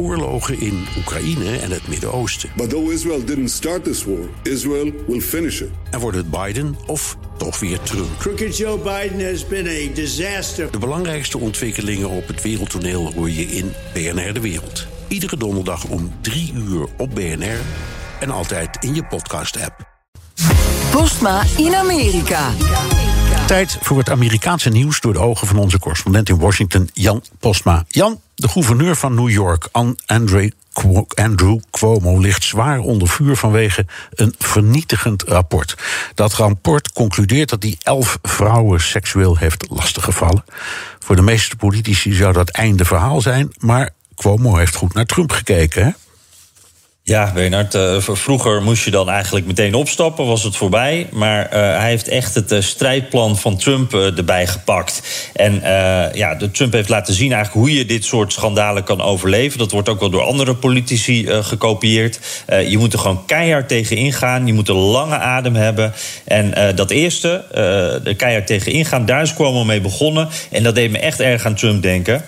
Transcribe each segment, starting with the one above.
oorlogen in Oekraïne en het Midden-Oosten. But though Israel didn't start this war, Israel will finish it. En wordt het Biden of toch weer Trump? Crooked Joe Biden has been a disaster. De belangrijkste ontwikkelingen op het wereldtoneel hoor je in BNR De Wereld. Iedere donderdag om 3 uur op BNR en altijd in je podcast-app. Postma in Amerika. Tijd voor het Amerikaanse nieuws door de ogen van onze correspondent in Washington, Jan Postma. Jan, de gouverneur van New York, Andre Andrew Cuomo ligt zwaar onder vuur vanwege een vernietigend rapport. Dat rapport concludeert dat hij elf vrouwen seksueel heeft lastiggevallen. Voor de meeste politici zou dat einde verhaal zijn, maar Cuomo heeft goed naar Trump gekeken. Hè? Ja, Bernard, uh, vroeger moest je dan eigenlijk meteen opstappen, was het voorbij. Maar uh, hij heeft echt het uh, strijdplan van Trump erbij gepakt. En ja, de Trump heeft laten zien eigenlijk hoe je dit soort schandalen kan overleven. Dat wordt ook wel door andere politici gekopieerd. je moet er gewoon keihard tegen ingaan. Je moet een lange adem hebben. En dat eerste, er keihard tegen ingaan, daar is Cuomo mee begonnen. En dat deed me echt erg aan Trump denken.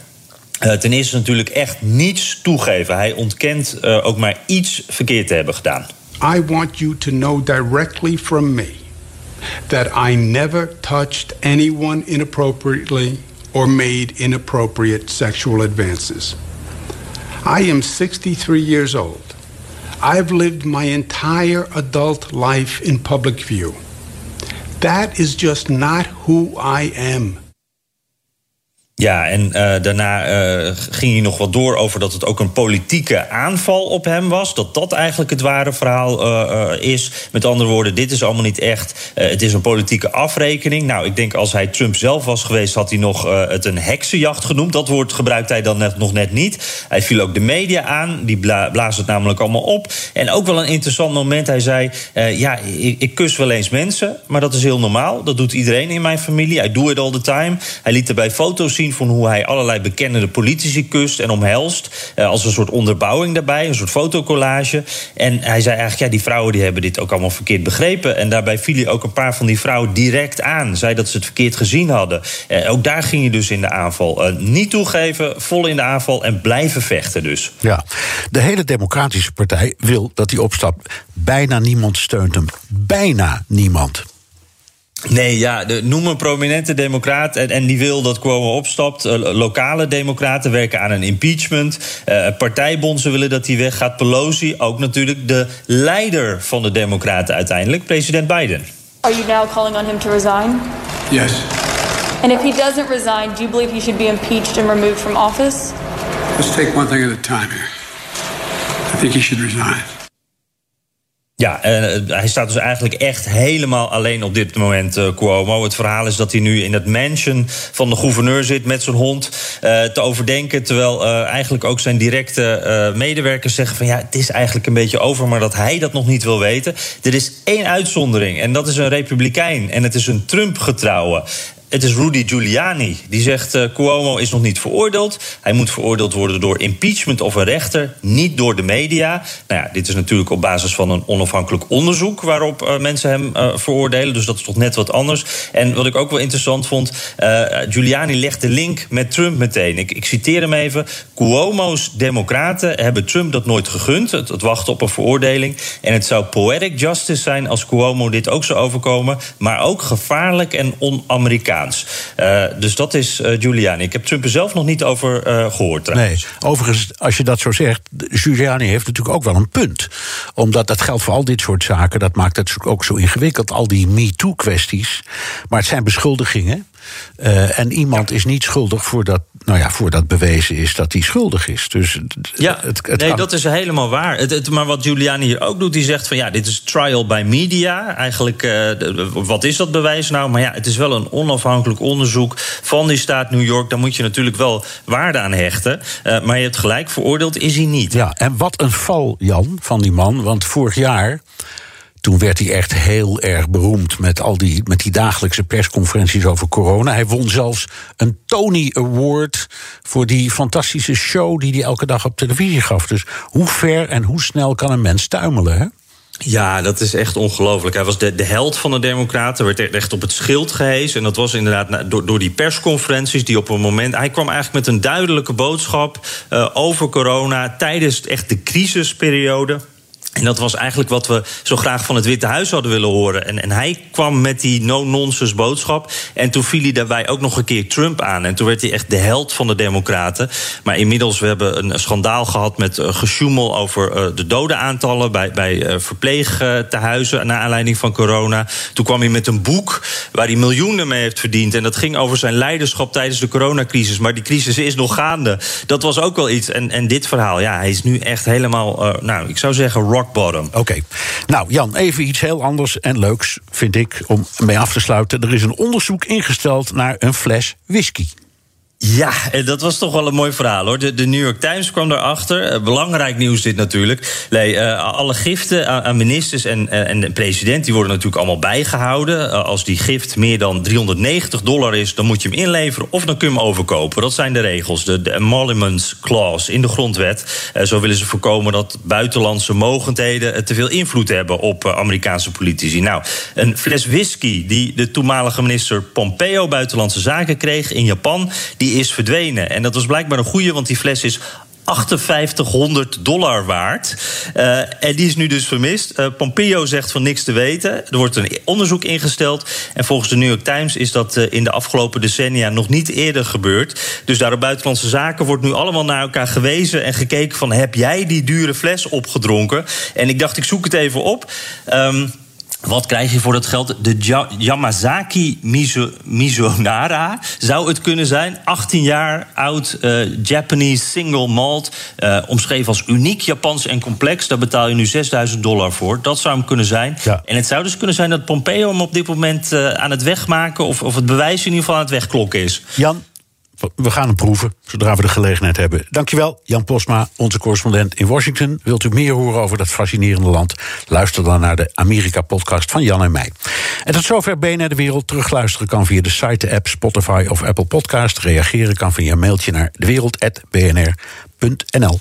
Uh, ten eerste natuurlijk echt niets toegeven. Hij ontkent uh, ook maar iets verkeerd te hebben gedaan. I want you to know directly from me that I never touched anyone inappropriately or made inappropriate sexual advances. I am 63 years old. I've lived my entire adult life in public view. That is just not who I am. Ja, en uh, daarna uh, ging hij nog wat door over dat het ook een politieke aanval op hem was. Dat dat eigenlijk het ware verhaal uh, is. Met andere woorden, dit is allemaal niet echt. het is een politieke afrekening. Nou, ik denk als hij Trump zelf was geweest, had hij nog het een heksenjacht genoemd. Dat woord gebruikt hij dan net, nog net niet. Hij viel ook de media aan. Die bla blazen het namelijk allemaal op. En ook wel een interessant moment. Hij zei: Ja, ik, ik, kus wel eens mensen, maar dat is heel normaal. Dat doet iedereen in mijn familie. I do it all the time. Hij liet erbij foto's zien van hoe hij allerlei bekende politici kust en omhelst. Uh, als een soort onderbouwing daarbij, een soort fotocollage. En hij zei eigenlijk, ja, die vrouwen die hebben dit ook allemaal verkeerd begrepen. En daarbij viel hij ook een paar van die vrouwen direct aan. Zei dat ze het verkeerd gezien hadden. Uh, ook daar ging hij dus in de aanval. Uh, niet toegeven, vol in de aanval en blijven vechten dus. Ja, de hele Democratische Partij wil dat hij opstapt. Bijna niemand steunt hem. Bijna niemand. Nee, ja, de, noem een prominente democraat en, en die wil dat Cuomo opstapt. Uh, lokale democraten werken aan een impeachment. Uh, partijbondsen willen dat hij weggaat. Pelosi, ook natuurlijk de leider van de democraten uiteindelijk, president Biden. Are you now calling on him to resign? Yes. And if he doesn't resign, do you believe he should be impeached and removed from office? Let's take one thing at a time here. I think he should resign. Ja, uh, hij staat dus eigenlijk echt helemaal alleen op dit moment, uh, Cuomo. Het verhaal is dat hij nu in het mansion van de gouverneur zit met zijn hond uh, te overdenken. Terwijl eigenlijk ook zijn directe medewerkers zeggen van ja, het is eigenlijk een beetje over, maar dat hij dat nog niet wil weten. Er is één uitzondering en dat is een republikein en het is een Trump-getrouwe. Het is Rudy Giuliani. Die zegt: uh, Cuomo is nog niet veroordeeld. Hij moet veroordeeld worden door impeachment of een rechter, niet door de media. Nou ja, dit is natuurlijk op basis van een onafhankelijk onderzoek waarop uh, mensen hem uh, veroordelen. Dus dat is toch net wat anders. En wat ik ook wel interessant vond: Giuliani legt de link met Trump meteen. Ik, ik citeer hem even: Cuomo's Democraten hebben Trump dat nooit gegund. Het, het wachten op een veroordeling. En het zou poetic justice zijn als Cuomo dit ook zou overkomen. Maar ook gevaarlijk en on-Amerikaans. Uh, dus dat is uh, Giuliani. Ik heb Trump er zelf nog niet over uh, gehoord trouwens. Nee, overigens, als je dat zo zegt... Giuliani heeft natuurlijk ook wel een punt. Omdat dat geldt voor al dit soort zaken. Dat maakt het ook zo ingewikkeld, al die MeToo-kwesties. Maar het zijn beschuldigingen. Uh, en iemand is niet schuldig voordat, nou ja, voordat bewezen is dat hij schuldig is. Dus ja, het, het nee, kan... dat is helemaal waar. Het, het, maar wat Giuliani hier ook doet, die zegt van ja, dit is trial by media. Eigenlijk, uh, wat is dat bewijs nou? Maar ja, het is wel een onafhankelijk onderzoek van die staat New York. Daar moet je natuurlijk wel waarde aan hechten. Uh, maar je hebt gelijk, veroordeeld is hij niet. Ja, en wat een val, Jan, van die man. Want vorig jaar toen werd hij echt heel erg beroemd met, al die, met die dagelijkse persconferenties over corona. Hij won zelfs een Tony Award voor die fantastische show die hij elke dag op televisie gaf. Dus hoe ver en hoe snel kan een mens tuimelen? Hè? Ja, dat is echt ongelooflijk. Hij was de, de held van de Democraten, werd echt op het schild gehezen. En dat was inderdaad door, door die persconferenties die op een moment. Hij kwam eigenlijk met een duidelijke boodschap uh, over corona tijdens echt de crisisperiode. En dat was eigenlijk wat we zo graag van het Witte Huis hadden willen horen. En, en hij kwam met die no-nonsense boodschap. En toen viel hij daarbij ook nog een keer Trump aan. En toen werd hij echt de held van de Democraten. Maar inmiddels, we hebben een schandaal gehad met uh, gesjoemel over uh, de dodenaantallen bij, bij uh, verpleegtehuizen. naar aanleiding van corona. Toen kwam hij met een boek waar hij miljoenen mee heeft verdiend. En dat ging over zijn leiderschap tijdens de coronacrisis. Maar die crisis is nog gaande. Dat was ook wel iets. En, en dit verhaal, ja, hij is nu echt helemaal, nou, ik zou zeggen, rock bottom. Oké. Nou, Jan, even iets heel anders en leuks, vind ik, om mee af te sluiten. Er is een onderzoek ingesteld naar een fles whisky. Ja, dat was toch wel een mooi verhaal hoor. De, New York Times kwam daarachter. Uh, belangrijk nieuws dit natuurlijk. Nee, uh, alle giften aan, ministers en, en de president die worden natuurlijk allemaal bijgehouden. als die gift meer dan 390 dollar is, dan moet je hem inleveren of dan kun je hem overkopen. Dat zijn de regels, de, de emoluments clause in de grondwet. zo willen ze voorkomen dat buitenlandse mogendheden te veel invloed hebben op Amerikaanse politici. Nou, een fles whisky die de toenmalige minister Pompeo buitenlandse zaken kreeg in Japan, die is verdwenen. En dat was blijkbaar een goede, want die fles is 5800 dollar waard. Uh, en die is nu dus vermist. Uh, Pompeo zegt van niks te weten. Er wordt een onderzoek ingesteld. En volgens de New York Times is dat uh, in de afgelopen decennia nog niet eerder gebeurd. Dus daar op buitenlandse zaken wordt nu allemaal naar elkaar gewezen en gekeken van heb jij die dure fles opgedronken? En ik dacht ik zoek het even op. Um, wat krijg je voor dat geld? De Yamazaki Mizo Mizunara zou het kunnen zijn. 18 jaar oud, uh, Japanese single malt. Uh, omschreven als uniek Japans en complex. Daar betaal je nu 6000 dollar voor. Dat zou hem kunnen zijn. Ja. En het zou dus kunnen zijn dat Pompeo hem op dit moment uh, aan het wegmaken... Of, of het bewijs in ieder geval aan het wegklokken is. Jan, we gaan hem proeven, zodra we de gelegenheid hebben. Dankjewel, Jan Posma, onze correspondent in Washington. Wilt u meer horen over dat fascinerende land? Luister dan naar de Amerika-podcast van Jan en mij. En tot zover BNR De Wereld. Terugluisteren kan via de site, de app, Spotify of Apple Podcast. Reageren kan via een mailtje naar dewereld.bnr.nl.